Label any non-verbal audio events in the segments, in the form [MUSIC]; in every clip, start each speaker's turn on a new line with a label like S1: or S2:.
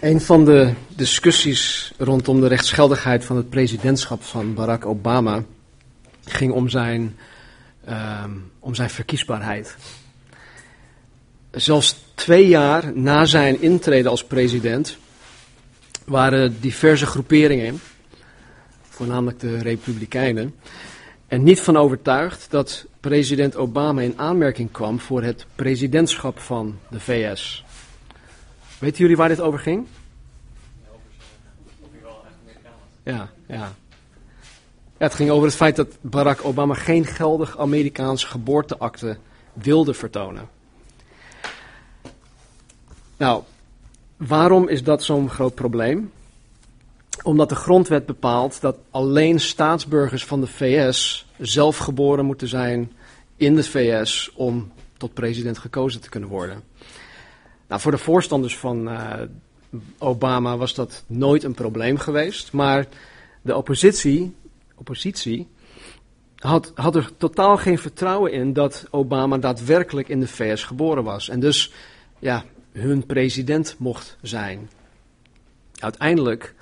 S1: Een van de discussies rondom de rechtsgeldigheid van het presidentschap van Barack Obama ging om zijn, ehm, om zijn verkiesbaarheid. Zelfs twee jaar na zijn intrede als president waren diverse groeperingen, voornamelijk de Republikeinen, er niet van overtuigd dat president Obama in aanmerking kwam voor het presidentschap van de VS. Weten jullie waar dit over ging? Ja, ja. ja. Het ging over het feit dat Barack Obama geen geldig Amerikaans geboorteakte wilde vertonen. Nou, waarom is dat zo'n groot probleem? Omdat de grondwet bepaalt dat alleen staatsburgers van de VS zelf geboren moeten zijn in de VS om tot president gekozen te kunnen worden. Nou, voor de voorstanders van uh, Obama was dat nooit een probleem geweest, maar de oppositie, oppositie had, had er totaal geen vertrouwen in dat Obama daadwerkelijk in de VS geboren was en dus ja, hun president mocht zijn. Uiteindelijk,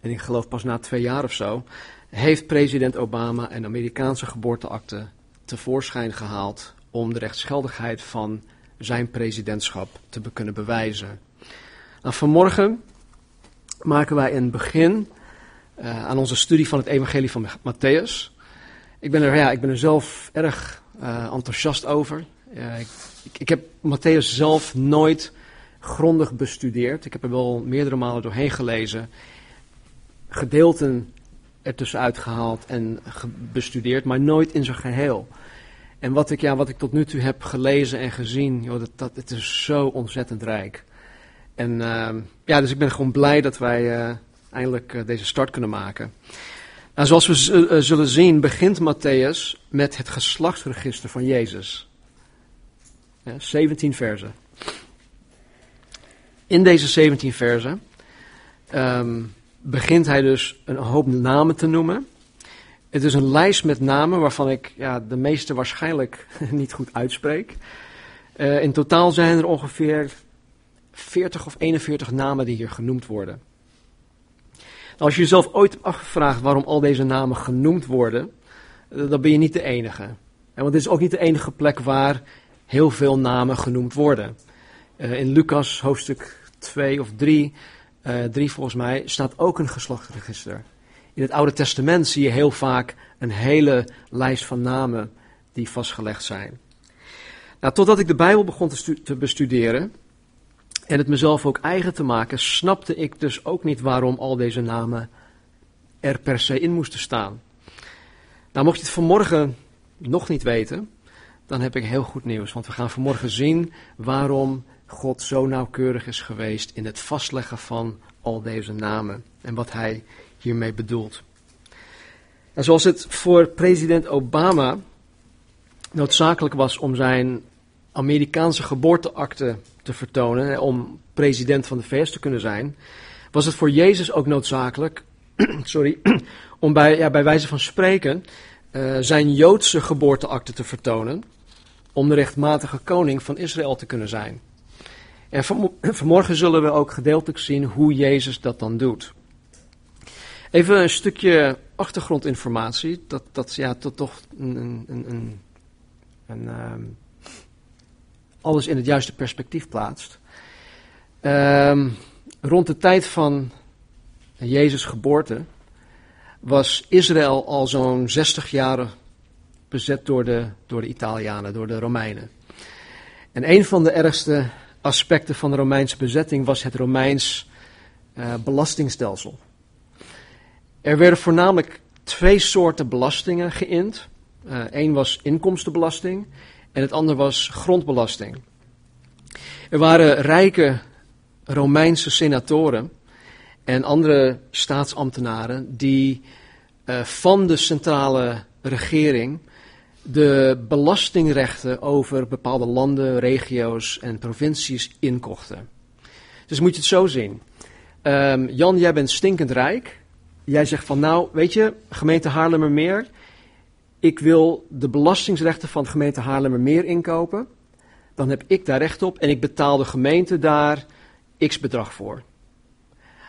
S1: en ik geloof pas na twee jaar of zo, heeft president Obama een Amerikaanse geboorteakte tevoorschijn gehaald om de rechtsgeldigheid van zijn presidentschap te kunnen bewijzen. Nou, vanmorgen maken wij een begin uh, aan onze studie van het Evangelie van Matthäus. Ik ben er, ja, ik ben er zelf erg uh, enthousiast over. Uh, ik, ik, heb Matthäus zelf nooit grondig bestudeerd. Ik heb er wel meerdere malen doorheen gelezen. Gedeelten ertussenuit gehaald en bestudeerd, maar nooit in zijn geheel. En wat ik, ja, wat ik tot nu toe heb gelezen en gezien, joh, dat, dat, het is zo ontzettend rijk. En uh, ja, dus ik ben gewoon blij dat wij uh, eindelijk uh, deze start kunnen maken. Nou, zoals we eh, zullen zien, begint Matthäus met het geslachtsregister van Jezus. Ja, 17 versen. In deze 17 versen um, begint hij dus een hoop namen te noemen. Het is een lijst met namen waarvan ik ja, de meeste waarschijnlijk [LAUGHS] niet goed uitspreek. Uh, in totaal zijn er ongeveer 40 of 41 namen die hier genoemd worden. Nou, als je jezelf ooit hebt afgevraagd waarom al deze namen genoemd worden, uh, dan ben je niet de enige. En want dit is ook niet de enige plek waar heel veel namen genoemd worden. Uh, in Lucas hoofdstuk 2 of 3, 3 volgens mij, staat ook een geslachtsregister. In het Oude Testament zie je heel vaak een hele lijst van namen die vastgelegd zijn. Nou, totdat ik de Bijbel begon te, bestuderen en het mezelf ook eigen te maken, snapte ik dus ook niet waarom al deze namen er per se in moesten staan. Nou, mocht je het vanmorgen nog niet weten, dan heb ik heel goed nieuws. Want we gaan vanmorgen zien waarom God zo nauwkeurig is geweest in het vastleggen van al deze namen. En wat hij hiermee bedoelt. En zoals het voor president Obama noodzakelijk was om zijn Amerikaanse geboorteakte te vertonen, om president van de VS te kunnen zijn, was het voor Jezus ook noodzakelijk, [CLEARS THROAT] sorry, [CLEARS THROAT] om bij, ja, bij wijze van spreken uh, zijn Joodse geboorteakte te vertonen, om de rechtmatige koning van Israël te kunnen zijn. En [CLEARS THROAT] vanmorgen zullen we ook gedeeltelijk zien hoe Jezus dat dan doet. Even een stukje achtergrondinformatie, dat, dat ja, toch een, een, een, een um, alles in het juiste perspectief plaatst. Um, rond de tijd van Jezus' geboorte was Israël al zo'n 60 jaren bezet door de, door de Italianen, door de Romeinen. En een van de ergste aspecten van de Romeinse bezetting was het Romeins uh, belastingstelsel. Er werden voornamelijk twee soorten belastingen geïnd. Eén uh, was inkomstenbelasting en het andere was grondbelasting. Er waren rijke Romeinse senatoren en andere staatsambtenaren die uh, van de centrale regering de belastingrechten over bepaalde landen, regio's en provincies inkochten. Dus moet je het zo zien. Um, Jan, jij bent stinkend rijk jij zegt van nou, weet je, gemeente Haarlemmermeer, ik wil de belastingsrechten van gemeente Haarlemmermeer inkopen. Dan heb ik daar recht op en ik betaal de gemeente daar x bedrag voor.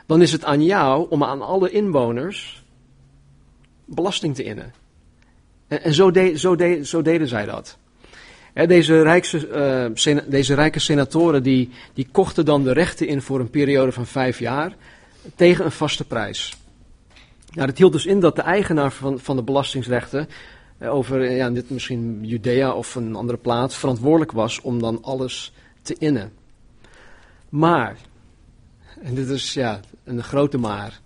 S1: dan is het aan jou om aan alle inwoners belasting te innen. En, en zo, de, zo, de, zo, deden zij dat. deze, uh, deze rijke senatoren die, die kochten dan de rechten in voor een periode van vijf jaar tegen een vaste prijs. Nou, dat hield dus in dat de eigenaar van, van de belastingsrechten eh, over ja, dit misschien Judea of een andere plaats verantwoordelijk was om dan alles te innen. Maar, en dit is ja een grote maar,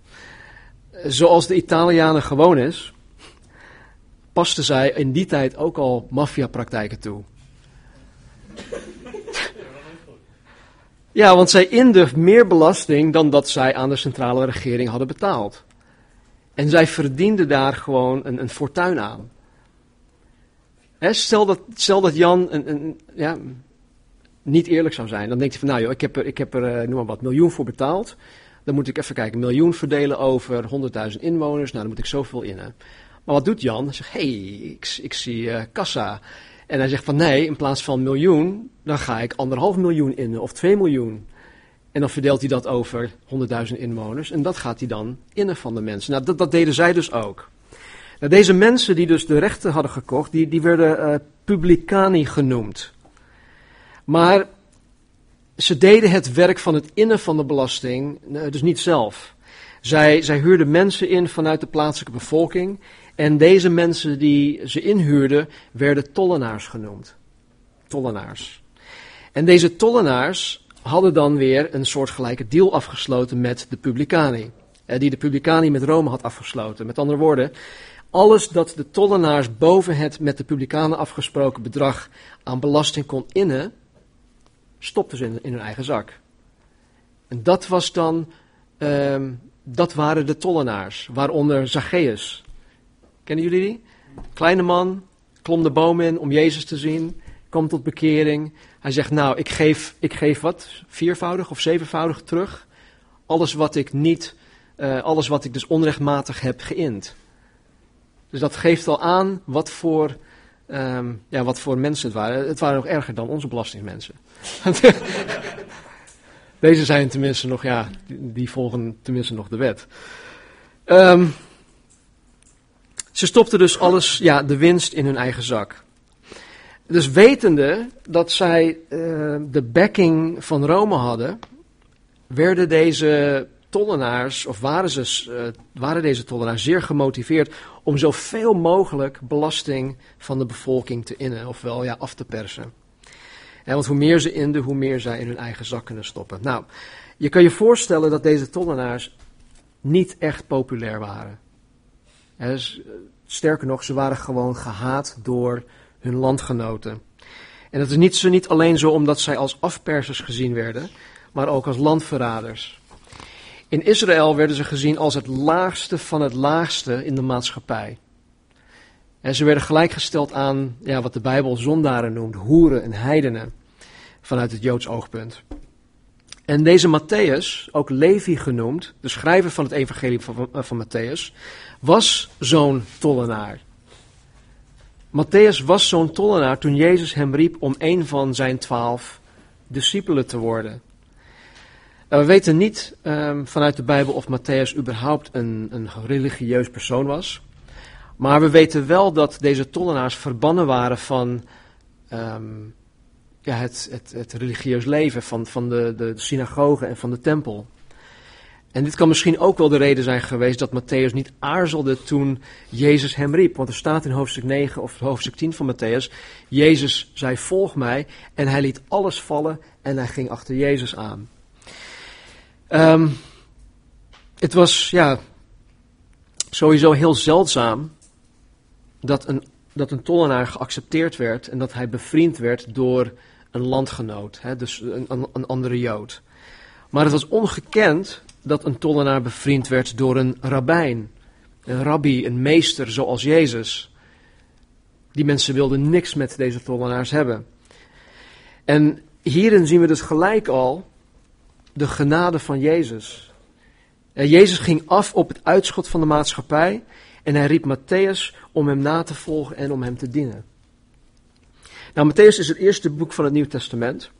S1: zoals de Italianen gewoon is, pasten zij in die tijd ook al maffiapraktijken toe. Ja, want zij inden meer belasting dan dat zij aan de centrale regering hadden betaald. En zij verdienden daar gewoon een, een fortuin aan. stel, dat, stel dat Jan een, een, ja, niet eerlijk zou zijn. Dan denkt hij van, nou joh, ik heb er, ik heb er uh, noem maar wat, miljoen voor betaald. Dan moet ik even kijken, miljoen verdelen over 100.000 inwoners. Nou, dan moet ik zoveel innen. Maar wat doet Jan? Hij zegt, hé, hey, ik, ik zie uh, kassa. En hij zegt van, nee, in plaats van miljoen, dan ga ik anderhalf miljoen innen of 2 miljoen. En dan verdeelt hij dat over 100.000 inwoners. En dat gaat hij dan innen van de mensen. Nou, dat, deden zij dus ook. Nou, deze mensen die dus de rechten hadden gekocht, die, die werden uh, publicani genoemd. Maar ze deden het werk van het innen van de belasting eh, dus niet zelf. Zij, zij huurden mensen in vanuit de plaatselijke bevolking. En deze mensen die ze inhuurden, werden tollenaars genoemd. Tollenaars. En deze tollenaars hadden dan weer een soortgelijke deal afgesloten met de Publicani. Eh, die de Publicani met Rome had afgesloten. Met andere woorden, alles dat de tollenaars boven het met de Publicanen afgesproken bedrag aan belasting kon innen, stopten ze in, hun eigen zak. En dat was dan, ehm, dat waren de tollenaars, waaronder Zacchaeus. Kennen jullie die? Kleine man, klom de boom in om Jezus te zien, komt tot bekering. Hij zegt, nou, ik geef, ik geef wat, viervoudig of zevenvoudig terug. Alles wat ik niet, uh, alles wat ik dus onrechtmatig heb geïnd. Dus dat geeft al aan wat voor, um, ja, wat voor mensen het waren. Het waren nog erger dan onze belastingmensen. [LAUGHS] Deze zijn tenminste nog, ja, die, volgen tenminste nog de wet. Um, ze stopten dus alles, ja, de winst in hun eigen zak. Dus wetende dat zij uh, de backing van Rome hadden, werden deze tollenaars, of waren, ze, uh, waren deze tollenaars zeer gemotiveerd om zoveel mogelijk belasting van de bevolking te innen, ofwel ja, af te persen. Ja, want hoe meer ze inden, hoe meer zij in hun eigen zak kunnen stoppen. Nou, je kan je voorstellen dat deze tollenaars niet echt populair waren. dus, sterker nog, ze waren gewoon gehaat door hun landgenoten. En dat is niet, zo, niet alleen zo omdat zij als afpersers gezien werden, maar ook als landverraders. In Israël werden ze gezien als het laagste van het laagste in de maatschappij. En ze werden gelijkgesteld aan ja, wat de Bijbel zondaren noemt, hoeren en heidenen, vanuit het Joods oogpunt. En deze Matthäus, ook Levi genoemd, de schrijver van het evangelie van, van Matthäus, was zo'n tollenaar. Matthäus was zo'n tollenaar toen Jezus hem riep om een van zijn twaalf discipelen te worden. We weten niet um, vanuit de Bijbel of Matthäus überhaupt een, een religieus persoon was. Maar we weten wel dat deze tollenaars verbannen waren van um, ja, het, het, het, religieus leven, van, van de, de synagoge en van de tempel. En dit kan misschien ook wel de reden zijn geweest dat Matthäus niet aarzelde toen Jezus hem riep. Want er staat in hoofdstuk 9 of hoofdstuk 10 van Matthäus, Jezus zei volg mij en hij liet alles vallen en hij ging achter Jezus aan. Um, het was ja, sowieso heel zeldzaam dat een, dat een tollenaar geaccepteerd werd en dat hij bevriend werd door een landgenoot, hè, dus een, een andere Jood. Maar het was ongekend dat een tollenaar bevriend werd door een rabbijn, een rabbi, een meester zoals Jezus. Die mensen wilden niks met deze tollenaars hebben. En hierin zien we dus gelijk al de genade van Jezus. Jezus ging af op het uitschot van de maatschappij en hij riep Matthäus om hem na te volgen en om hem te dienen. Nou, Matthäus is het eerste boek van het Nieuw Testament.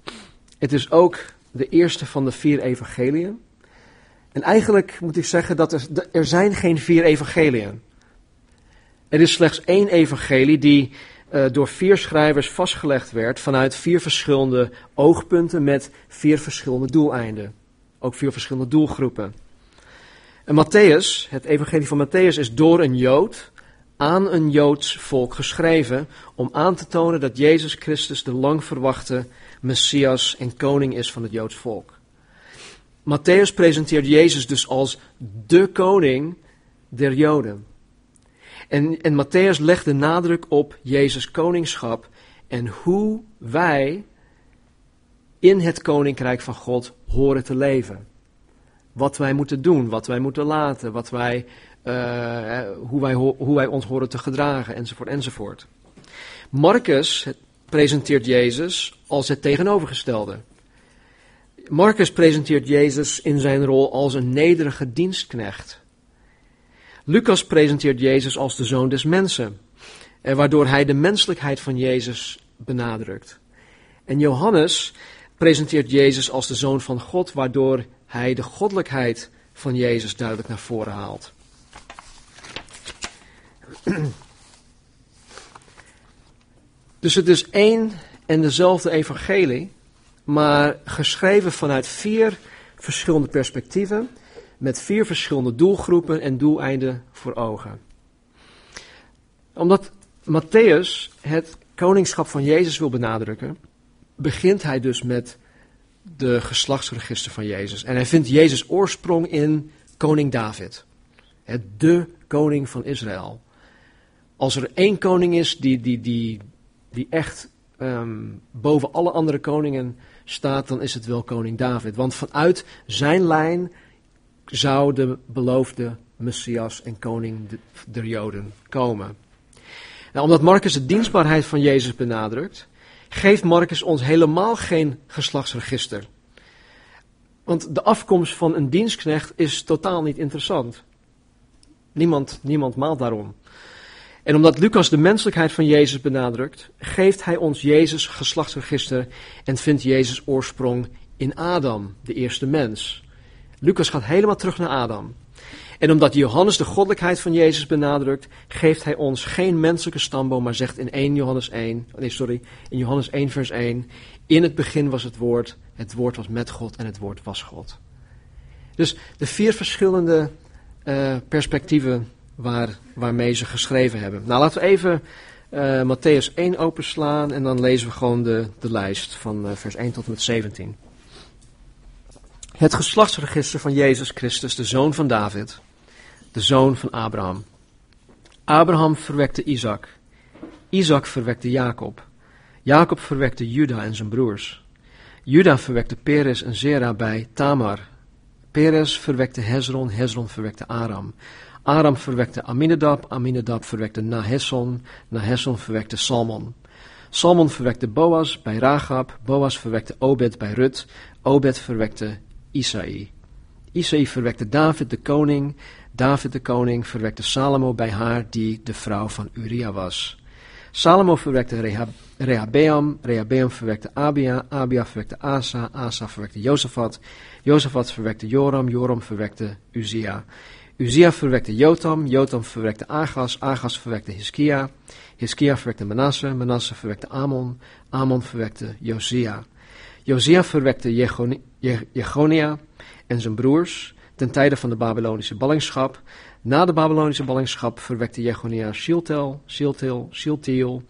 S1: Het is ook de eerste van de vier evangeliën. En eigenlijk moet ik zeggen dat er, er zijn geen vier evangeliën. Er is slechts één evangelie die uh, door vier schrijvers vastgelegd werd vanuit vier verschillende oogpunten met vier verschillende doeleinden. Ook vier verschillende doelgroepen. En Matthäus, het evangelie van Matthäus, is door een Jood aan een Joods volk geschreven om aan te tonen dat Jezus Christus de lang verwachte Messias en koning is van het Joods volk. Matthäus presenteert Jezus dus als de koning der Joden. En, en Matthäus legt de nadruk op Jezus' koningschap en hoe wij in het koninkrijk van God horen te leven. Wat wij moeten doen, wat wij moeten laten, wat wij, uh, hoe, wij, hoe wij ons horen te gedragen, enzovoort, enzovoort. Marcus presenteert Jezus als het tegenovergestelde. Marcus presenteert Jezus in zijn rol als een nederige dienstknecht. Lucas presenteert Jezus als de zoon des mensen, waardoor hij de menselijkheid van Jezus benadrukt. En Johannes presenteert Jezus als de zoon van God, waardoor hij de goddelijkheid van Jezus duidelijk naar voren haalt. Dus het is één en dezelfde evangelie, maar geschreven vanuit vier verschillende perspectieven, met vier verschillende doelgroepen en doeleinden voor ogen. Omdat Matthäus het koningschap van Jezus wil benadrukken, begint hij dus met de geslachtsregister van Jezus. En hij vindt Jezus oorsprong in koning David, het de koning van Israël. Als er één koning is die, die, die, die echt um, boven alle andere koningen staat, dan is het wel koning David. Want vanuit zijn lijn zou de beloofde Messias en koning der Joden komen. Nou, omdat Marcus de dienstbaarheid van Jezus benadrukt, geeft Marcus ons helemaal geen geslachtsregister. Want de afkomst van een dienstknecht is totaal niet interessant. Niemand, niemand maalt daarom. En omdat Lucas de menselijkheid van Jezus benadrukt, geeft hij ons Jezus geslachtsregister en vindt Jezus oorsprong in Adam, de eerste mens. Lucas gaat helemaal terug naar Adam. En omdat Johannes de goddelijkheid van Jezus benadrukt, geeft hij ons geen menselijke stamboom, maar zegt in 1 Johannes 1, nee sorry, in Johannes 1 vers 1, in het begin was het woord, het woord was met God en het woord was God. Dus de vier verschillende uh, perspectieven waar, waarmee ze geschreven hebben. Nou, laten we even uh, Matthäus 1 openslaan en dan lezen we gewoon de, de lijst van uh, vers 1 tot en met 17. Het geslachtsregister van Jezus Christus, de zoon van David, de zoon van Abraham. Abraham verwekte Isaac. Isaac verwekte Jacob. Jacob verwekte Juda en zijn broers. Juda verwekte Peres en Zera bij Tamar. Peres verwekte Hezron, Hezron verwekte Aram. Aram verwekte Aminadab, Aminadab verwekte Nahesson, Nahesson verwekte Salmon. Salmon verwekte Boas bij Ragab, Boas verwekte Obed bij Rut, Obed verwekte Isaï. Isaï verwekte David de koning, David de koning verwekte Salomo bij haar die de vrouw van Uria was. Salomo verwekte Rehab, Rehabeam, Rehabeam verwekte Abia, Abia verwekte Asa, Asa verwekte Jozefat, Jozefat verwekte Joram, Joram verwekte Uzia. Uzia verwekte Jotam, Jotam verwekte Agas, Agas verwekte Hiskia, Hiskia verwekte Manasse, Manasse verwekte Amon, Amon verwekte Josia. Josia verwekte Jegonia en zijn broers ten tijde van de Babylonische ballingschap. Na de Babylonische ballingschap verwekte Jegonia Shiltel, Shiltel, Shiltiel,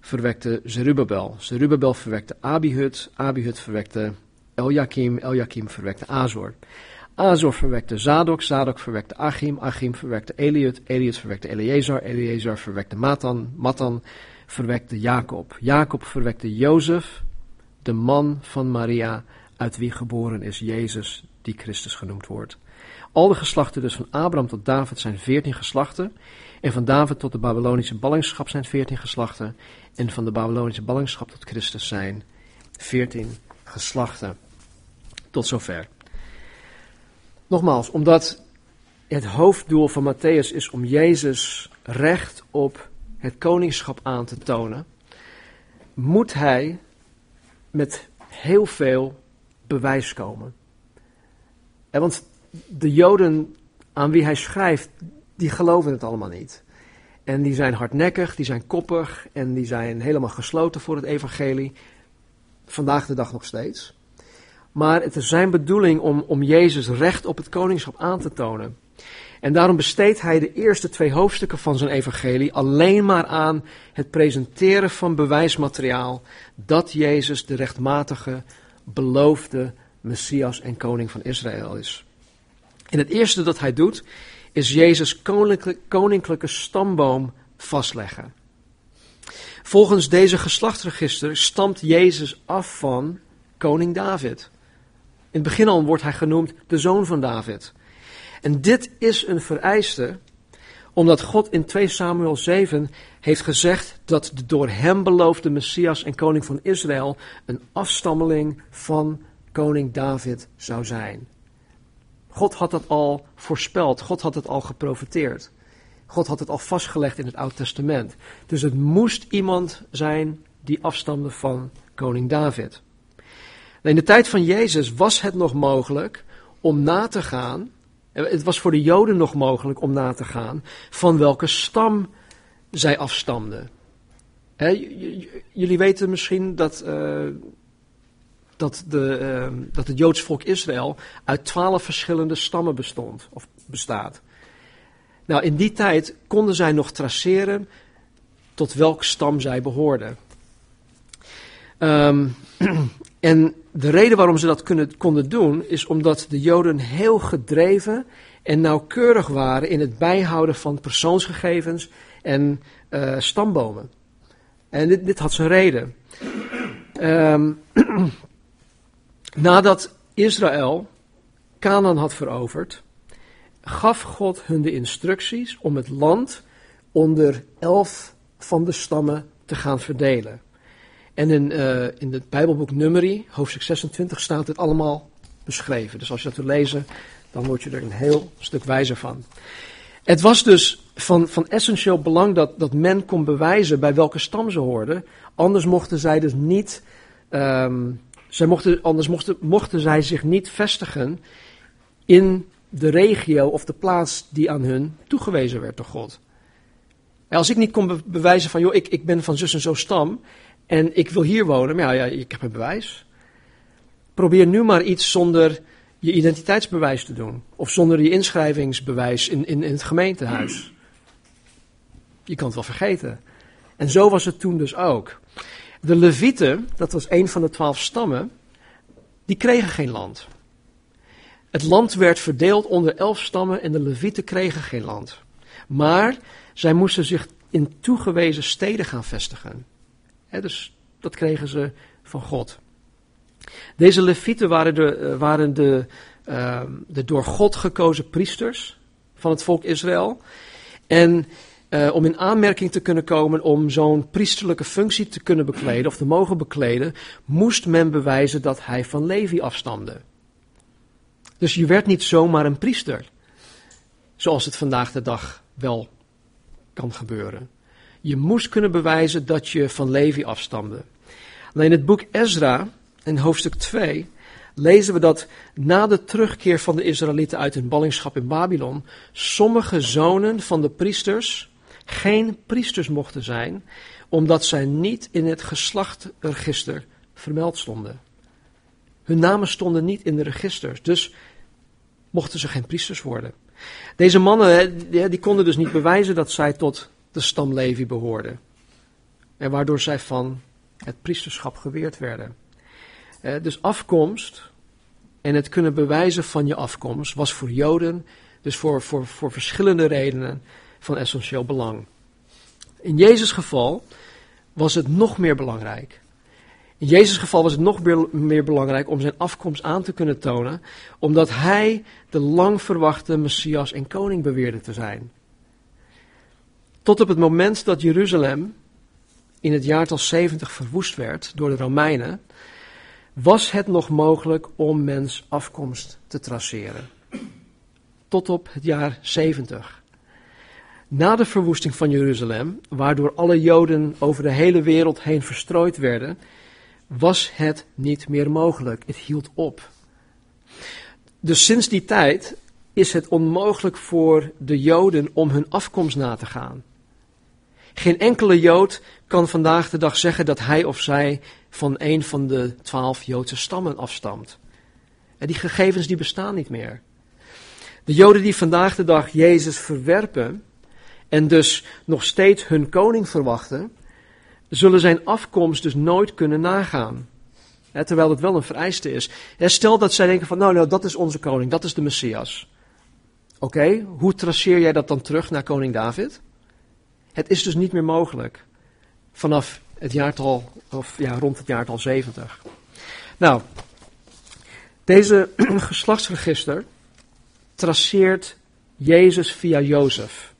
S1: verwekte Zerubabel. Zerubabel verwekte Abihud, Abihud verwekte Eljakim, Eljakim verwekte Azor. Azor verwekte Zadok, Zadok verwekte Achim, Achim verwekte Eliud, Eliud verwekte Eleazar, Eleazar verwekte Matan, Matan verwekte Jacob. Jacob verwekte Jozef, de man van Maria, uit wie geboren is Jezus, die Christus genoemd wordt. Al de geslachten dus van Abraham tot David zijn veertien geslachten. En van David tot de Babylonische ballingschap zijn veertien geslachten. En van de Babylonische ballingschap tot Christus zijn veertien geslachten. Tot zover. Nogmaals, omdat het hoofddoel van Matthäus is om Jezus recht op het koningschap aan te tonen, moet hij met heel veel bewijs komen. En want de Joden aan wie hij schrijft, die geloven het allemaal niet. En die zijn hardnekkig, die zijn koppig en die zijn helemaal gesloten voor het evangelie. Vandaag de dag nog steeds. Maar het is zijn bedoeling om, om Jezus recht op het koningschap aan te tonen. En daarom besteedt hij de eerste twee hoofdstukken van zijn evangelie alleen maar aan het presenteren van bewijsmateriaal dat Jezus de rechtmatige, beloofde Messias en koning van Israël is. En het eerste dat hij doet, is Jezus koninklijke, koninklijke stamboom vastleggen. Volgens deze geslachtsregister stamt Jezus af van koning David. In het begin al wordt hij genoemd de zoon van David. En dit is een vereiste, omdat God in 2 Samuel 7 heeft gezegd dat de door hem beloofde Messias en koning van Israël een afstammeling van koning David zou zijn. God had dat al voorspeld, God had het al geprofeteerd. God had het al vastgelegd in het Oude Testament. Dus het moest iemand zijn die afstamde van koning David. In de tijd van Jezus was het nog mogelijk om na te gaan, het was voor de Joden nog mogelijk om na te gaan van welke stam zij afstamden. jullie weten misschien dat, uh, dat, de, uh, dat het Joods volk Israël uit twaalf verschillende stammen bestond, of bestaat. Nou, in die tijd konden zij nog traceren tot welk stam zij behoorden. Um, [CLEARS THROAT] en de reden waarom ze dat kunnen, konden doen, is omdat de Joden heel gedreven en nauwkeurig waren in het bijhouden van persoonsgegevens en uh, stambomen. En dit, dit, had zijn reden. Um, [CLEARS THROAT] nadat Israël Canaan had veroverd, gaf God hun de instructies om het land onder elf van de stammen te gaan verdelen. En in, uh, in het Bijbelboek Numeri, hoofdstuk 26, staat het allemaal beschreven. Dus als je dat wil lezen, dan word je er een heel stuk wijzer van. Het was dus van, van essentieel belang dat, dat men kon bewijzen bij welke stam ze hoorden. Anders mochten zij dus niet, um, zij mochten, anders mochten, mochten zij zich niet vestigen in de regio of de plaats die aan hun toegewezen werd door God. En als ik niet kon bewijzen van, joh, ik, ik ben van zus en zo stam en ik wil hier wonen, maar ja, ja, ik heb een bewijs. Probeer nu maar iets zonder je identiteitsbewijs te doen. Of zonder je inschrijvingsbewijs in, in, in het gemeentehuis. Je kan het wel vergeten. En zo was het toen dus ook. De Levieten, dat was een van de twaalf stammen, die kregen geen land. Het land werd verdeeld onder elf stammen en de Levieten kregen geen land. Maar zij moesten zich in toegewezen steden gaan vestigen. Dus dat kregen ze van God. Deze levieten waren de, eh, waren de, uh, de door God gekozen priesters van het volk Israël. En uh, om in aanmerking te kunnen komen om zo'n priesterlijke functie te kunnen bekleden of te mogen bekleden, moest men bewijzen dat hij van Levi afstamde. Dus je werd niet zomaar een priester, zoals het vandaag de dag wel kan gebeuren. Je moest kunnen bewijzen dat je van Levi afstamde. Alleen in het boek Ezra, in hoofdstuk 2, lezen we dat na de terugkeer van de Israëlieten uit hun ballingschap in Babylon, sommige zonen van de priesters geen priesters mochten zijn, omdat zij niet in het geslachtregister vermeld stonden. Hun namen stonden niet in de registers, dus mochten ze geen priesters worden. Deze mannen die konden dus niet bewijzen dat zij tot de stam Levi behoorden. En waardoor zij van het priesterschap geweerd werden. Dus afkomst en het kunnen bewijzen van je afkomst was voor Joden, dus voor, voor, voor verschillende redenen, van essentieel belang. In Jezus' geval was het nog meer belangrijk. In Jezus' geval was het nog meer, belangrijk om zijn afkomst aan te kunnen tonen, omdat hij de lang verwachte Messias en koning beweerde te zijn. Tot op het moment dat Jeruzalem in het jaartal 70 verwoest werd door de Romeinen, was het nog mogelijk om mens afkomst te traceren. Tot op het jaar 70. Na de verwoesting van Jeruzalem, waardoor alle Joden over de hele wereld heen verstrooid werden, was het niet meer mogelijk. Het hield op. dus sinds die tijd is het onmogelijk voor de Joden om hun afkomst na te gaan. Geen enkele Jood kan vandaag de dag zeggen dat hij of zij van een van de twaalf Joodse stammen afstamt. En die gegevens die bestaan niet meer. De Joden die vandaag de dag Jezus verwerpen en dus nog steeds hun koning verwachten, zullen zijn afkomst dus nooit kunnen nagaan. terwijl het wel een vereiste is. stel dat zij denken van, nou, nou, dat is onze koning, dat is de Messias. Oké, hoe traceer jij dat dan terug naar koning David? Het is dus niet meer mogelijk. Vanaf het jaartal, of ja, rond het jaartal 70. Nou, deze [CLEARS THROAT] geslachtsregister traceert Jezus via Jozef.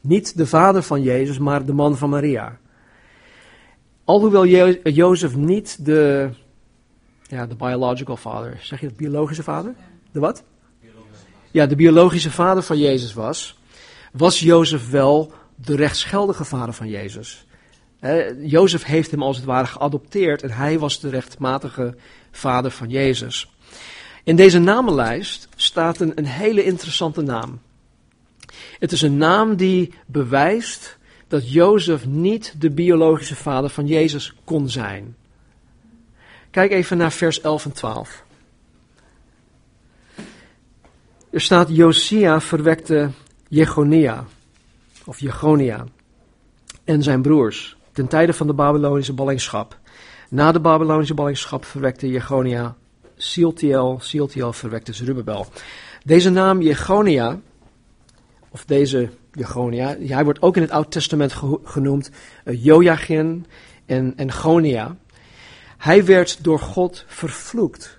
S1: Niet de vader van Jezus, maar de man van Maria. Alhoewel jo Jozef niet de, ja, de biological father, zeg je het biologische vader? De wat? Ja, de biologische vader van Jezus was, was Jozef wel de rechtsgeldige vader van Jezus. Jozef heeft hem als het ware geadopteerd en hij was de rechtmatige vader van Jezus. In deze namenlijst staat een, een hele interessante naam. Het is een naam die bewijst dat Jozef niet de biologische vader van Jezus kon zijn. Kijk even naar vers 11 en 12. Er staat Josia verwekte Jegonia, of Jegonia, en zijn broers, ten tijde van de Babylonische ballingschap. Na de Babylonische ballingschap verwekte Jegonia Sieltiel, Sieltiel verwekte Zerubbabel. Deze naam Jegonia, of deze Jegonia, hij wordt ook in het Oude Testament genoemd uh, en, en Gonia. Hij werd door God vervloekt.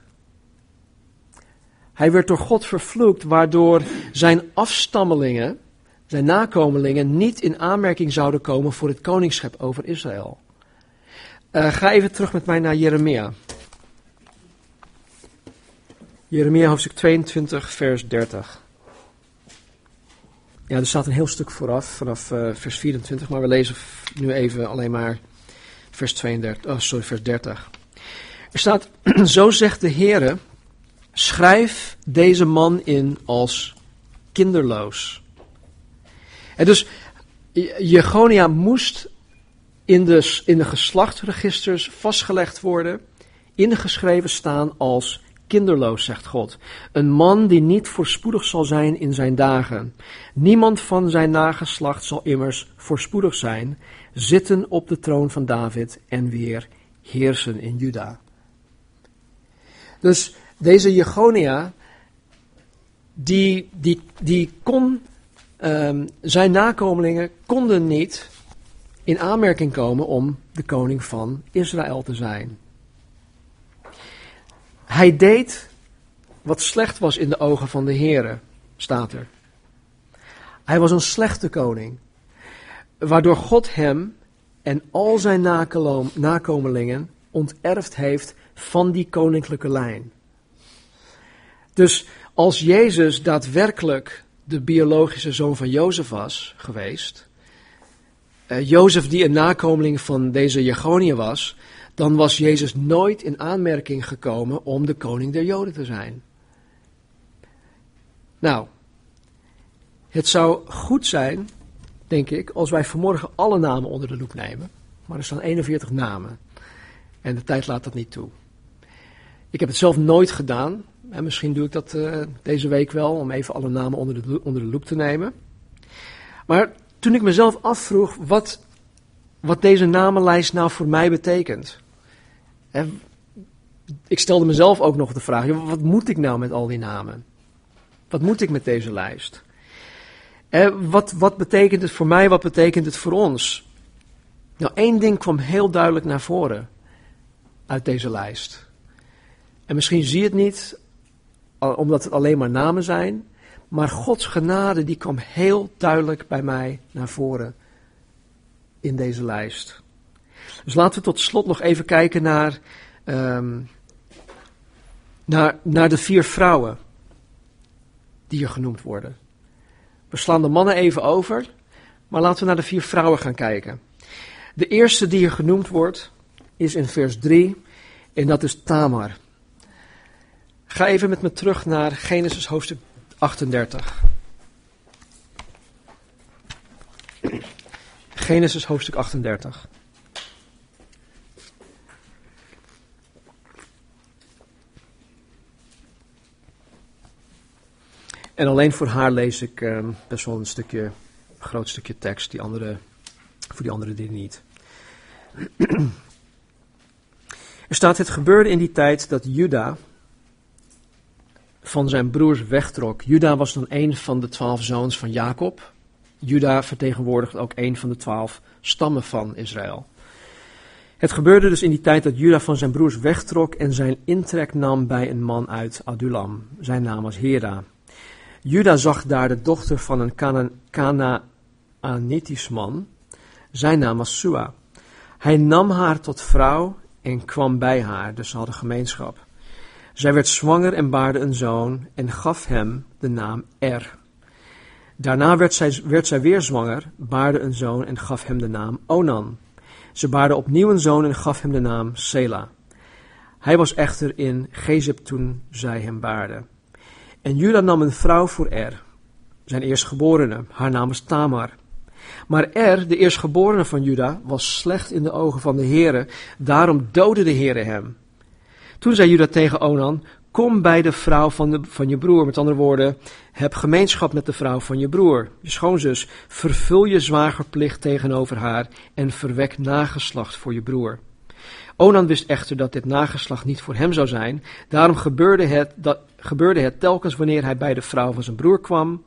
S1: Hij werd door God vervloekt, waardoor zijn afstammelingen, zijn nakomelingen, niet in aanmerking zouden komen voor het koningschap over Israël. Uh, ga even terug met mij naar Jeremia. Jeremia hoofdstuk 22, vers 30. Ja, er staat een heel stuk vooraf, vanaf uh, vers 24, maar we lezen nu even alleen maar vers 32, oh, sorry, vers 30. Er staat, [CLEARS THROAT] zo zegt de Heere, schrijf deze man in als kinderloos. En dus, Jegonia moest in de, in de geslachtsregisters vastgelegd worden, ingeschreven staan als kinderloos, zegt God. Een man die niet voorspoedig zal zijn in zijn dagen. Niemand van zijn nageslacht zal immers voorspoedig zijn, zitten op de troon van David en weer heersen in Juda. Dus deze Jegonia, die, die, die kon, um, zijn nakomelingen konden niet in aanmerking komen om de koning van Israël te zijn. Hij deed wat slecht was in de ogen van de Heere, staat er. Hij was een slechte koning, waardoor God hem en al zijn nakomelingen onterfd heeft van die koninklijke lijn. Dus als Jezus daadwerkelijk de biologische zoon van Jozef was geweest, uh, Jozef die een nakomeling van deze Jagonië was, dan was Jezus nooit in aanmerking gekomen om de koning der Joden te zijn. Nou, het zou goed zijn, denk ik, als wij vanmorgen alle namen onder de loep nemen. Maar er staan 41 namen. En de tijd laat dat niet toe. Ik heb het zelf nooit gedaan. En misschien doe ik dat uh, deze week wel, om even alle namen onder de, onder de loep te nemen. Maar toen ik mezelf afvroeg wat, wat deze namenlijst nou voor mij betekent. En ik stelde mezelf ook nog de vraag: wat moet ik nou met al die namen? Wat moet ik met deze lijst? Wat, wat betekent het voor mij? Wat betekent het voor ons? Nou, één ding kwam heel duidelijk naar voren uit deze lijst. En misschien zie je het niet, omdat het alleen maar namen zijn. Maar Gods genade die kwam heel duidelijk bij mij naar voren in deze lijst. Dus laten we tot slot nog even kijken naar, um, naar, naar de vier vrouwen die hier genoemd worden. We slaan de mannen even over, maar laten we naar de vier vrouwen gaan kijken. De eerste die hier genoemd wordt is in vers 3 en dat is Tamar. Ga even met me terug naar Genesis hoofdstuk 38. Genesis hoofdstuk 38. En alleen voor haar lees ik uh, best wel een stukje, een groot stukje tekst, die andere, voor die andere die niet. [CLEARS THROAT] er staat, het gebeurde in die tijd dat Juda van zijn broers wegtrok. Juda was dan een van de twaalf zoons van Jacob. Juda vertegenwoordigt ook een van de twaalf stammen van Israël. Het gebeurde dus in die tijd dat Juda van zijn broers wegtrok en zijn intrek nam bij een man uit Adulam. Zijn naam was Hera. Juda zag daar de dochter van een Canaanitisch man. Zijn naam was Sua. Hij nam haar tot vrouw en kwam bij haar, dus ze hadden gemeenschap. Zij werd zwanger en baarde een zoon en gaf hem de naam Er. Daarna werd zij, weer zwanger, baarde een zoon en gaf hem de naam Onan. Ze baarde opnieuw een zoon en gaf hem de naam Sela. Hij was echter in Gezib toen zij hem baarde. En Juda nam een vrouw voor Er, zijn eerstgeborene. Haar naam was Tamar. Maar Er, de eerstgeborene van Juda, was slecht in de ogen van de Heere. Daarom doodde de Heere hem. Toen zei Juda tegen Onan, kom bij de vrouw van, de, van je broer. Met andere woorden, heb gemeenschap met de vrouw van je broer, je schoonzus. Vervul je zwagerplicht tegenover haar en verwek nageslacht voor je broer. Onan wist echter dat dit nageslacht niet voor hem zou zijn. Daarom gebeurde het, dat, gebeurde het telkens wanneer hij bij de vrouw van zijn broer kwam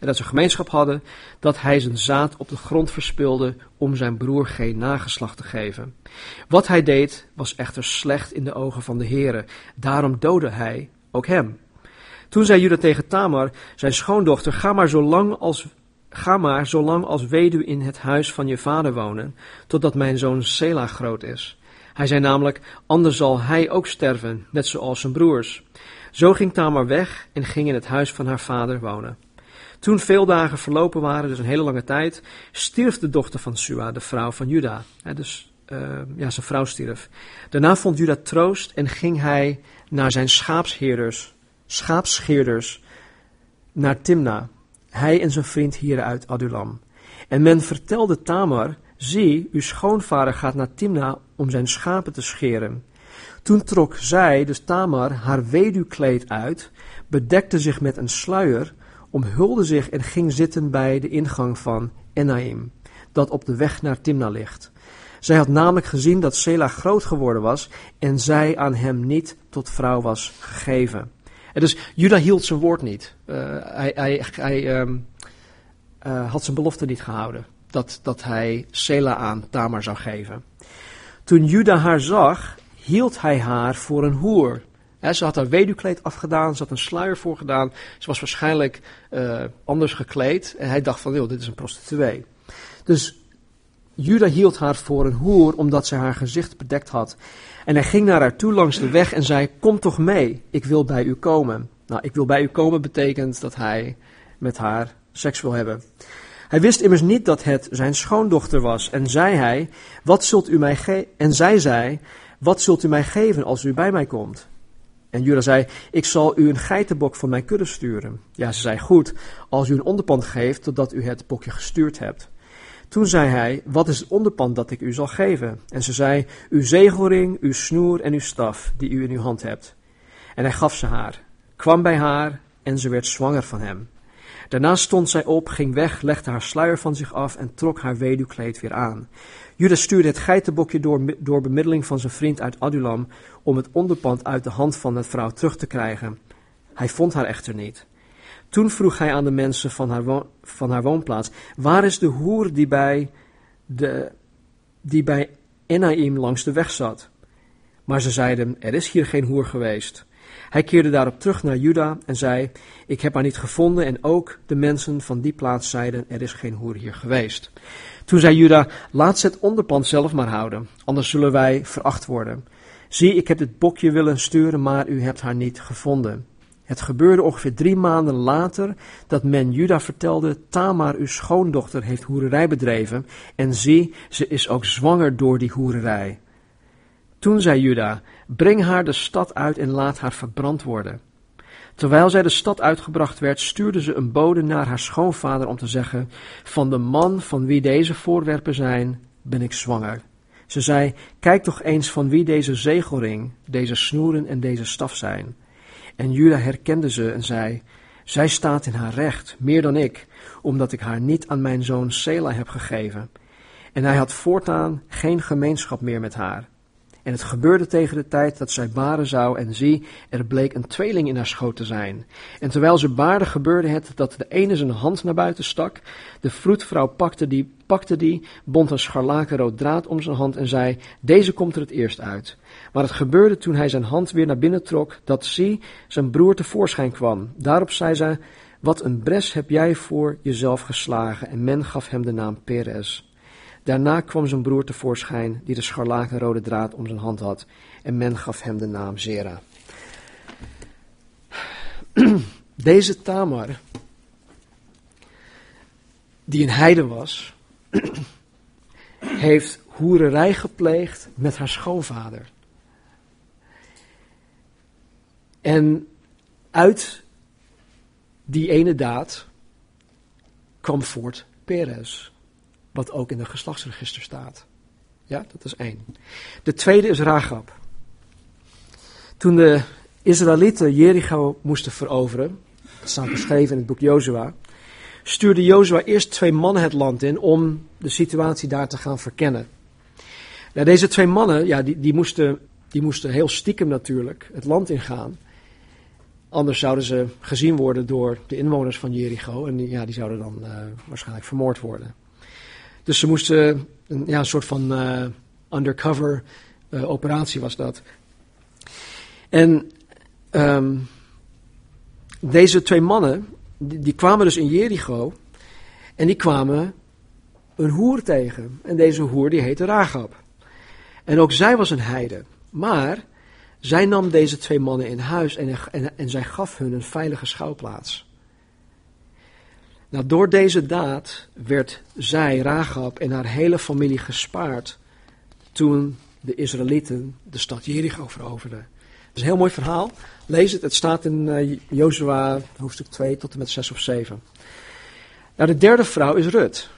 S1: en dat ze gemeenschap hadden, dat hij zijn zaad op de grond verspilde om zijn broer geen nageslacht te geven. Wat hij deed was echter slecht in de ogen van de Heere. Daarom doodde hij ook hem. Toen zei Judah tegen Tamar, zijn schoondochter, ga maar zolang als Ga maar zolang als weduwe in het huis van je vader wonen, totdat mijn zoon Sela groot is. Hij zei namelijk, anders zal hij ook sterven, net zoals zijn broers. Zo ging Tamar weg en ging in het huis van haar vader wonen. Toen veel dagen verlopen waren, dus een hele lange tijd, stierf de dochter van Sua, de vrouw van Juda. dus uh, ja, zijn vrouw stierf. Daarna vond Juda troost en ging hij naar zijn schaapsheerders, schaapscheerders, naar Timna. Hij en zijn vriend hier uit Adulam. En men vertelde Tamar, zie, uw schoonvader gaat naar Timna om zijn schapen te scheren. Toen trok zij, dus Tamar, haar weduwkleed uit, bedekte zich met een sluier, omhulde zich en ging zitten bij de ingang van Enaim, dat op de weg naar Timna ligt. Zij had namelijk gezien dat Sela groot geworden was en zij aan hem niet tot vrouw was gegeven. En dus Juda hield zijn woord niet. Uh, hij hij, hij um, uh, had zijn belofte niet gehouden. Dat, dat hij Sela aan Tamar zou geven. Toen Juda haar zag, hield hij haar voor een hoer. Ze had haar weduwkleed afgedaan, ze had een sluier voor gedaan. Ze was waarschijnlijk uh, anders gekleed. En hij dacht van, joh, dit is een prostituee. Dus Juda hield haar voor een hoer, omdat zij haar gezicht bedekt had. En hij ging naar haar toe langs de weg en zei, kom toch mee, ik wil bij u komen. Nou, ik wil bij u komen betekent dat hij met haar seks wil hebben. Hij wist immers niet dat het zijn schoondochter was. En zei hij, wat zult u mij geven? En zij zei, wat zult u mij geven als u bij mij komt? En Judah zei, ik zal u een geitenbok van mijn kudde sturen. Ja, ze zei, goed, als u een onderpand geeft, totdat u het bokje gestuurd hebt. Toen zei hij, wat is het onderpand dat ik u zal geven? En ze zei, uw zegelring, uw snoer en uw staf, die u in uw hand hebt. En hij gaf ze haar, kwam bij haar en ze werd zwanger van hem. Daarna stond zij op, ging weg, legde haar sluier van zich af en trok haar weduwkleed weer aan. Judas stuurde het geitenbokje door, door bemiddeling van zijn vriend uit Adulam om het onderpand uit de hand van de vrouw terug te krijgen. Hij vond haar echter niet. Toen vroeg hij aan de mensen van haar, van haar woonplaats: Waar is de hoer die bij, de, die bij Enaim langs de weg zat? Maar ze zeiden: Er is hier geen hoer geweest. Hij keerde daarop terug naar Juda en zei: Ik heb haar niet gevonden. En ook de mensen van die plaats zeiden: Er is geen hoer hier geweest. Toen zei Juda: Laat ze het onderpand zelf maar houden, anders zullen wij veracht worden. Zie, ik heb dit bokje willen sturen, maar u hebt haar niet gevonden. Het gebeurde ongeveer drie maanden later dat men Juda vertelde: Tamar, uw schoondochter, heeft hoererij bedreven. En zie, ze is ook zwanger door die hoererij. Toen zei Juda: Breng haar de stad uit en laat haar verbrand worden. Terwijl zij de stad uitgebracht werd, stuurde ze een bode naar haar schoonvader om te zeggen: Van de man van wie deze voorwerpen zijn, ben ik zwanger. Ze zei: Kijk toch eens van wie deze zegelring, deze snoeren en deze staf zijn. En Juda herkende ze en zei: Zij staat in haar recht, meer dan ik, omdat ik haar niet aan mijn zoon Sela heb gegeven. En hij had voortaan geen gemeenschap meer met haar. En het gebeurde tegen de tijd dat zij baren zou, en zie, er bleek een tweeling in haar schoot te zijn. En terwijl ze baarde, gebeurde het dat de ene zijn hand naar buiten stak. De vroedvrouw pakte die, pakte die, bond een scharlakenrood draad om zijn hand en zei: Deze komt er het eerst uit. Maar het gebeurde toen hij zijn hand weer naar binnen trok, dat zie, zijn broer tevoorschijn kwam. Daarop zei zij: Wat een bres heb jij voor jezelf geslagen? En men gaf hem de naam Perez. Daarna kwam zijn broer tevoorschijn, die de scharlakenrode draad om zijn hand had, en men gaf hem de naam Zera. [CLEARS THROAT] Deze Tamar, die een heide was, [CLEARS THROAT] heeft hoererij gepleegd met haar schoonvader. En uit die ene daad kwam voort Perez wat ook in het geslachtsregister staat. Ja, dat is één. De tweede is Ragab. Toen de Israëlieten Jericho moesten veroveren, dat staat beschreven in het boek Jozua, stuurde Jozua eerst twee mannen het land in om de situatie daar te gaan verkennen. Deze twee mannen, ja, die, die, moesten, die moesten heel stiekem natuurlijk het land ingaan. Anders zouden ze gezien worden door de inwoners van Jericho en die, ja, die zouden dan uh, waarschijnlijk vermoord worden. Dus ze moesten, een, ja, een soort van uh, undercover uh, operatie was dat. En um, deze twee mannen, die, kwamen dus in Jericho en die kwamen een hoer tegen. En deze hoer die heette Ragab. En ook zij was een heide. Maar zij nam deze twee mannen in huis en, en, en zij gaf hun een veilige schouwplaats. Nou, door deze daad werd zij, Rahab en haar hele familie gespaard toen de Israëlieten de stad Jericho veroverden. Het is een heel mooi verhaal. Lees het, het staat in uh, Jozua hoofdstuk 2 tot en met 6 of 7. Nou, de derde vrouw is Rut.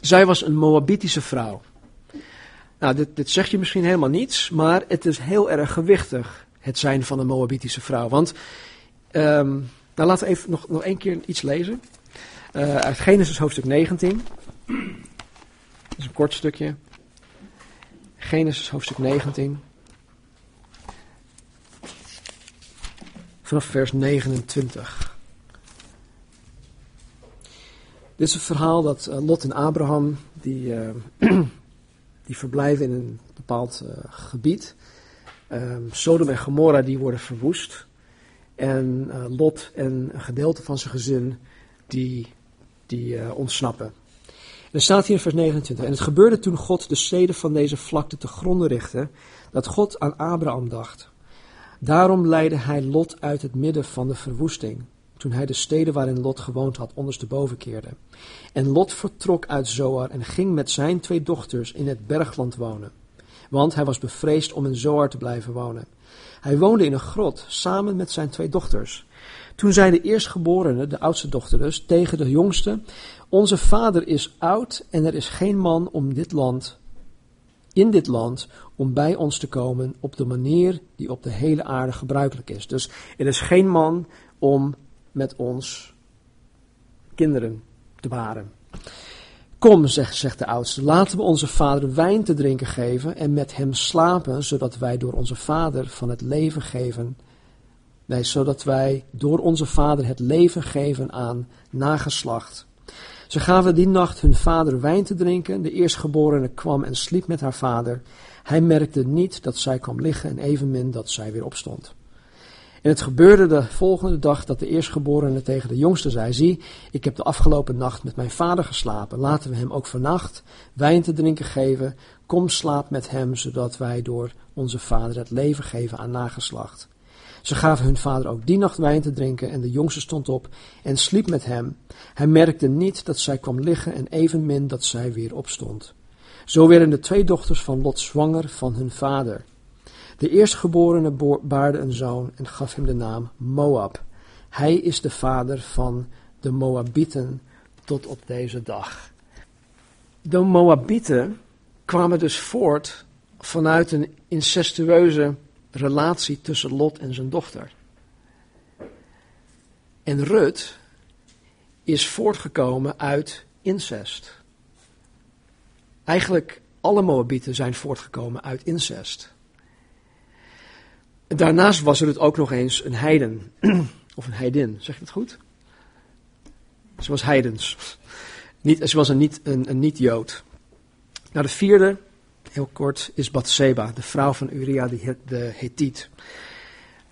S1: Zij was een Moabitische vrouw. Nou, dit, dit zegt je misschien helemaal niets, maar het is heel erg gewichtig, het zijn van een Moabitische vrouw. Want, um, nou laten we even nog, nog één keer iets lezen. Uh, uit Genesis hoofdstuk 19. Dat is een kort stukje. Genesis hoofdstuk 19. Vanaf vers 29. Dit is een verhaal dat uh, Lot en Abraham, die, uh, [CLEARS THROAT] die verblijven in een bepaald gebied. Um, Sodom en Gomorra die worden verwoest. En Lot en een gedeelte van zijn gezin die die uh, ontsnappen. En er staat hier in vers 29. En het gebeurde toen God de steden van deze vlakte te gronden richtte, dat God aan Abraham dacht. Daarom leidde hij Lot uit het midden van de verwoesting, toen hij de steden waarin Lot gewoond had ondersteboven keerde. En Lot vertrok uit Zoar en ging met zijn twee dochters in het bergland wonen, want hij was bevreesd om in Zoar te blijven wonen. Hij woonde in een grot samen met zijn twee dochters. Toen zei de eerstgeborene, de oudste dochter dus, tegen de jongste: Onze vader is oud en er is geen man om dit land, in dit land, om bij ons te komen op de manier die op de hele aarde gebruikelijk is. Dus er is geen man om met ons kinderen te baren. Kom, zegt, zegt de oudste, laten we onze vader wijn te drinken geven en met hem slapen, zodat wij door onze vader van het leven geven Zodat wij door onze vader het leven geven aan nageslacht. Ze gaven die nacht hun vader wijn te drinken. De eerstgeborene kwam en sliep met haar vader. Hij merkte niet dat zij kwam liggen en evenmin dat zij weer opstond. En het gebeurde de volgende dag dat de eerstgeborene tegen de jongste zei: Zie, ik heb de afgelopen nacht met mijn vader geslapen. Laten we hem ook vannacht wijn te drinken geven. Kom, slaap met hem, zodat wij door onze vader het leven geven aan nageslacht. Ze gaven hun vader ook die nacht wijn te drinken en de jongste stond op en sliep met hem. Hij merkte niet dat zij kwam liggen en evenmin dat zij weer opstond. Zo werden de twee dochters van Lot zwanger van hun vader. De eerstgeborene baarde een zoon en gaf hem de naam Moab. Hij is de vader van de Moabieten tot op deze dag. De Moabieten kwamen dus voort vanuit een incestueuze relatie tussen Lot en zijn dochter. En Rut is voortgekomen uit incest. Eigenlijk alle Moabieten zijn voortgekomen uit incest. Daarnaast was het ook nog eens een heiden, [CLEARS THROAT] of een heidin, zeg je het goed? Ze was heidens. Niet, ze was een niet-Jood. Een, een niet nou, de vierde, heel kort, is Bathseba, de vrouw van Uria de Hethiet.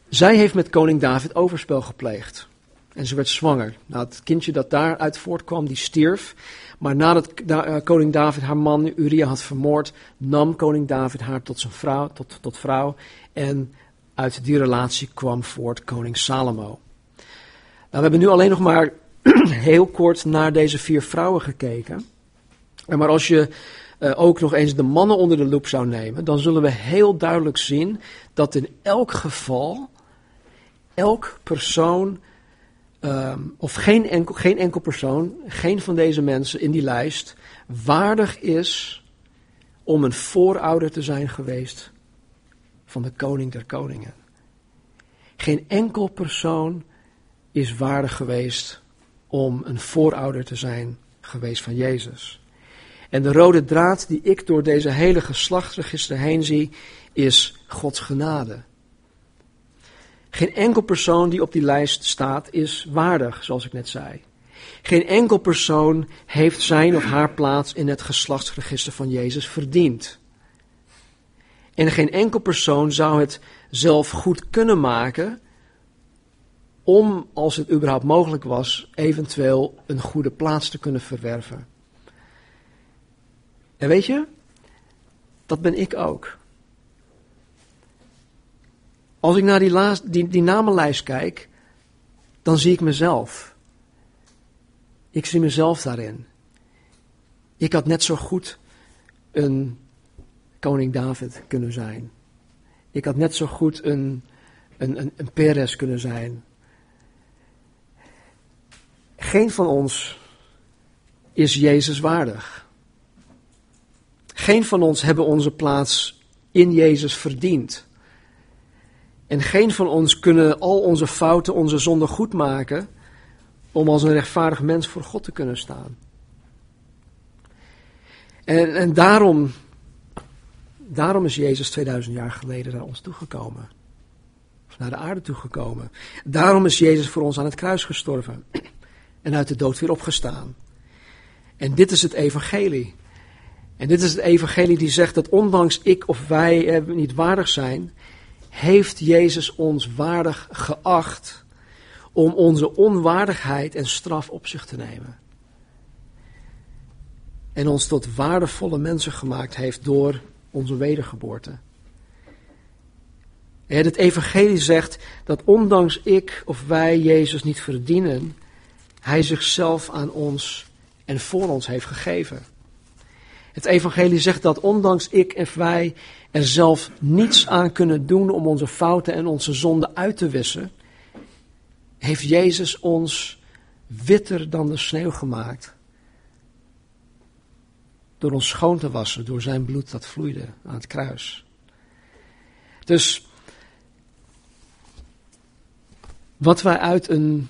S1: Zij heeft met koning David overspel gepleegd. En ze werd zwanger. Nou, het kindje dat daaruit voortkwam, die stierf. Maar nadat uh, koning David haar man Uria had vermoord, nam koning David haar tot zijn vrouw, tot, tot vrouw. En uit die relatie kwam voort koning Salomo. Nou, we hebben nu alleen nog maar [CLEARS THROAT] heel kort naar deze vier vrouwen gekeken. Maar als je uh, ook nog eens de mannen onder de loep zou nemen, dan zullen we heel duidelijk zien dat in elk geval elk persoon um, of geen enkel, geen enkel persoon, geen van deze mensen in die lijst, waardig is om een voorouder te zijn geweest van de koning der koningen. Geen enkel persoon is waardig geweest om een voorouder te zijn geweest van Jezus. En de rode draad die ik door deze hele geslachtsregister heen zie, is Gods genade. Geen enkel persoon die op die lijst staat is waardig, zoals ik net zei. Geen enkel persoon heeft zijn of haar plaats in het geslachtsregister van Jezus verdiend. En geen enkel persoon zou het zelf goed kunnen maken om, als het überhaupt mogelijk was, eventueel een goede plaats te kunnen verwerven. En weet je, dat ben ik ook. Als ik naar die, laatste, die, namenlijst kijk, dan zie ik mezelf. Ik zie mezelf daarin. Ik had net zo goed een koning David kunnen zijn. Ik had net zo goed een, een, een, een Peres kunnen zijn. Geen van ons is Jezus waardig. Geen van ons hebben onze plaats in Jezus verdiend. En geen van ons kunnen al onze fouten, onze zonden goed maken om als een rechtvaardig mens voor God te kunnen staan. En, en daarom, daarom is Jezus 2000 jaar geleden naar ons toegekomen. Of naar de aarde toegekomen. Daarom is Jezus voor ons aan het kruis gestorven. En uit de dood weer opgestaan. En dit is het evangelie. En dit is het evangelie die zegt dat ondanks ik of wij niet waardig zijn, heeft Jezus ons waardig geacht om onze onwaardigheid en straf op zich te nemen. En ons tot waardevolle mensen gemaakt heeft door onze wedergeboorte. Het evangelie zegt dat ondanks ik of wij Jezus niet verdienen, Hij zichzelf aan ons en voor ons heeft gegeven. Het evangelie zegt dat ondanks ik en wij er zelf niets aan kunnen doen om onze fouten en onze zonden uit te wissen, heeft Jezus ons witter dan de sneeuw gemaakt. Door ons schoon te wassen, door zijn bloed dat vloeide aan het kruis. Dus wat wij uit een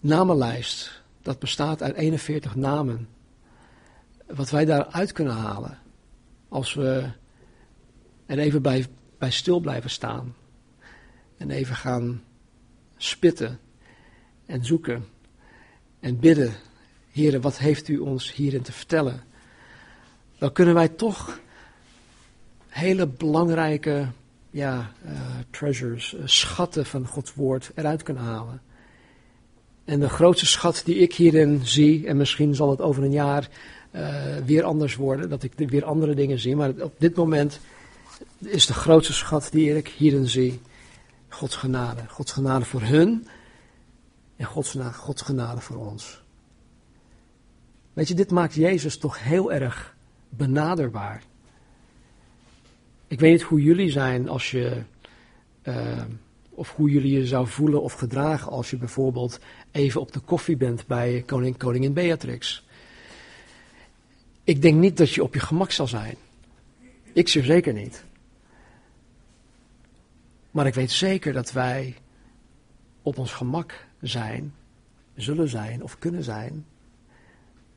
S1: namenlijst, dat bestaat uit 41 namen, wat wij daaruit kunnen halen, als we er even bij, bij stil blijven staan. En even gaan spitten en zoeken en bidden. Heren, wat heeft u ons hierin te vertellen? Dan kunnen wij toch hele belangrijke ja, uh, treasures, uh, schatten van Gods woord eruit kunnen halen. En de grootste schat die ik hierin zie, en misschien zal het over een jaar weer anders worden, dat ik weer andere dingen zie, maar op dit moment is de grootste schat die ik hierin zie. Gods genade. Gods genade voor hun en Gods, Gods genade voor ons. Weet je, dit maakt Jezus toch heel erg benaderbaar. Ik weet niet hoe jullie zijn als je, uh, of hoe jullie je zou voelen of gedragen als je bijvoorbeeld even op de koffie bent bij koning, koningin Beatrix. Ik denk niet dat je op je gemak zal zijn. Ik zeker niet. Maar ik weet zeker dat wij op ons gemak zijn, zullen zijn of kunnen zijn,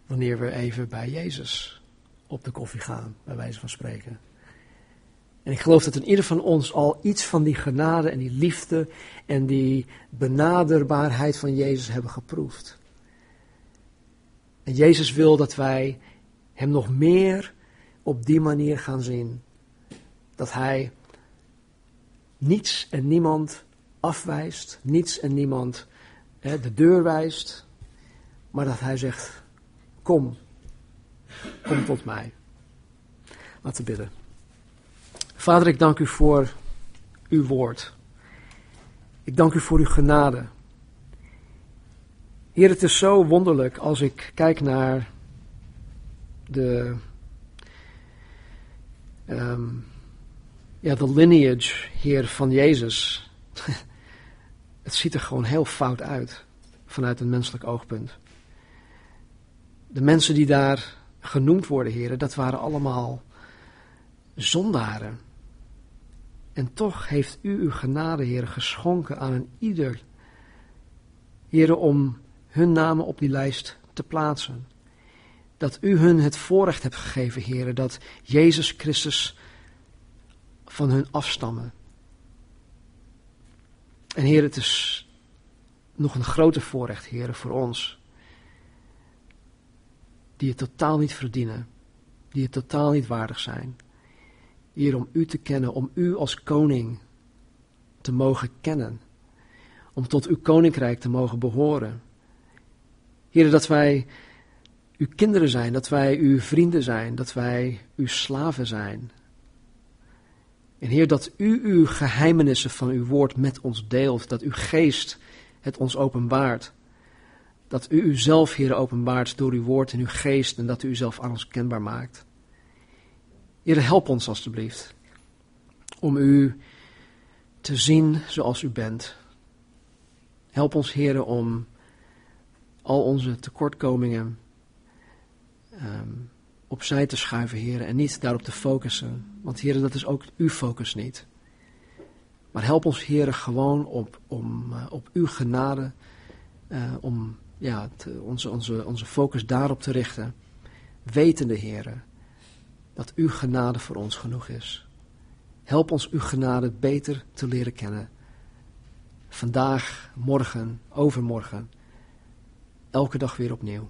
S1: wanneer we even bij Jezus op de koffie gaan, bij wijze van spreken. En ik geloof dat in ieder van ons al iets van die genade en die liefde en die benaderbaarheid van Jezus hebben geproefd. En Jezus wil dat wij Hem nog meer op die manier gaan zien. Dat Hij niets en niemand afwijst, niets en niemand hè, de deur wijst, maar dat Hij zegt, kom, kom tot mij. Laten we bidden. Vader, ik dank u voor uw woord. Ik dank u voor uw genade. Heer, het is zo wonderlijk als ik kijk naar de, um, ja, de lineage, Heer, van Jezus. [LAUGHS] het ziet er gewoon heel fout uit vanuit een menselijk oogpunt. De mensen die daar genoemd worden, heren, dat waren allemaal zondaren. En toch heeft u uw genade, Heer, geschonken aan een ieder, Heer, om hun namen op die lijst te plaatsen. Dat u hun het voorrecht hebt gegeven, Heer, dat Jezus Christus van hun afstammen. En Heer, het is nog een groter voorrecht, Heer, voor ons, die het totaal niet verdienen, die het totaal niet waardig zijn. Hier om u te kennen, om u als koning te mogen kennen. Om tot uw koninkrijk te mogen behoren. Heer, dat wij uw kinderen zijn, dat wij uw vrienden zijn, dat wij uw slaven zijn. En Heer, dat u uw geheimenissen van uw woord met ons deelt, dat uw geest het ons openbaart. Dat u uzelf, Heer, openbaart door uw woord en uw geest en dat u uzelf aan ons kenbaar maakt. Heer, help ons alstublieft om u te zien zoals u bent. Help ons, Heer, om al onze tekortkomingen um, opzij te schuiven, Heer, en niet daarop te focussen. Want, Heer, dat is ook uw focus niet. Maar help ons, Heer, gewoon op, om, uh, op uw genade, uh, om ja, onze, onze, onze focus daarop te richten. Wetende, Heer, dat uw genade voor ons genoeg is. Help ons uw genade beter te leren kennen. Vandaag, morgen, overmorgen. Elke dag weer opnieuw.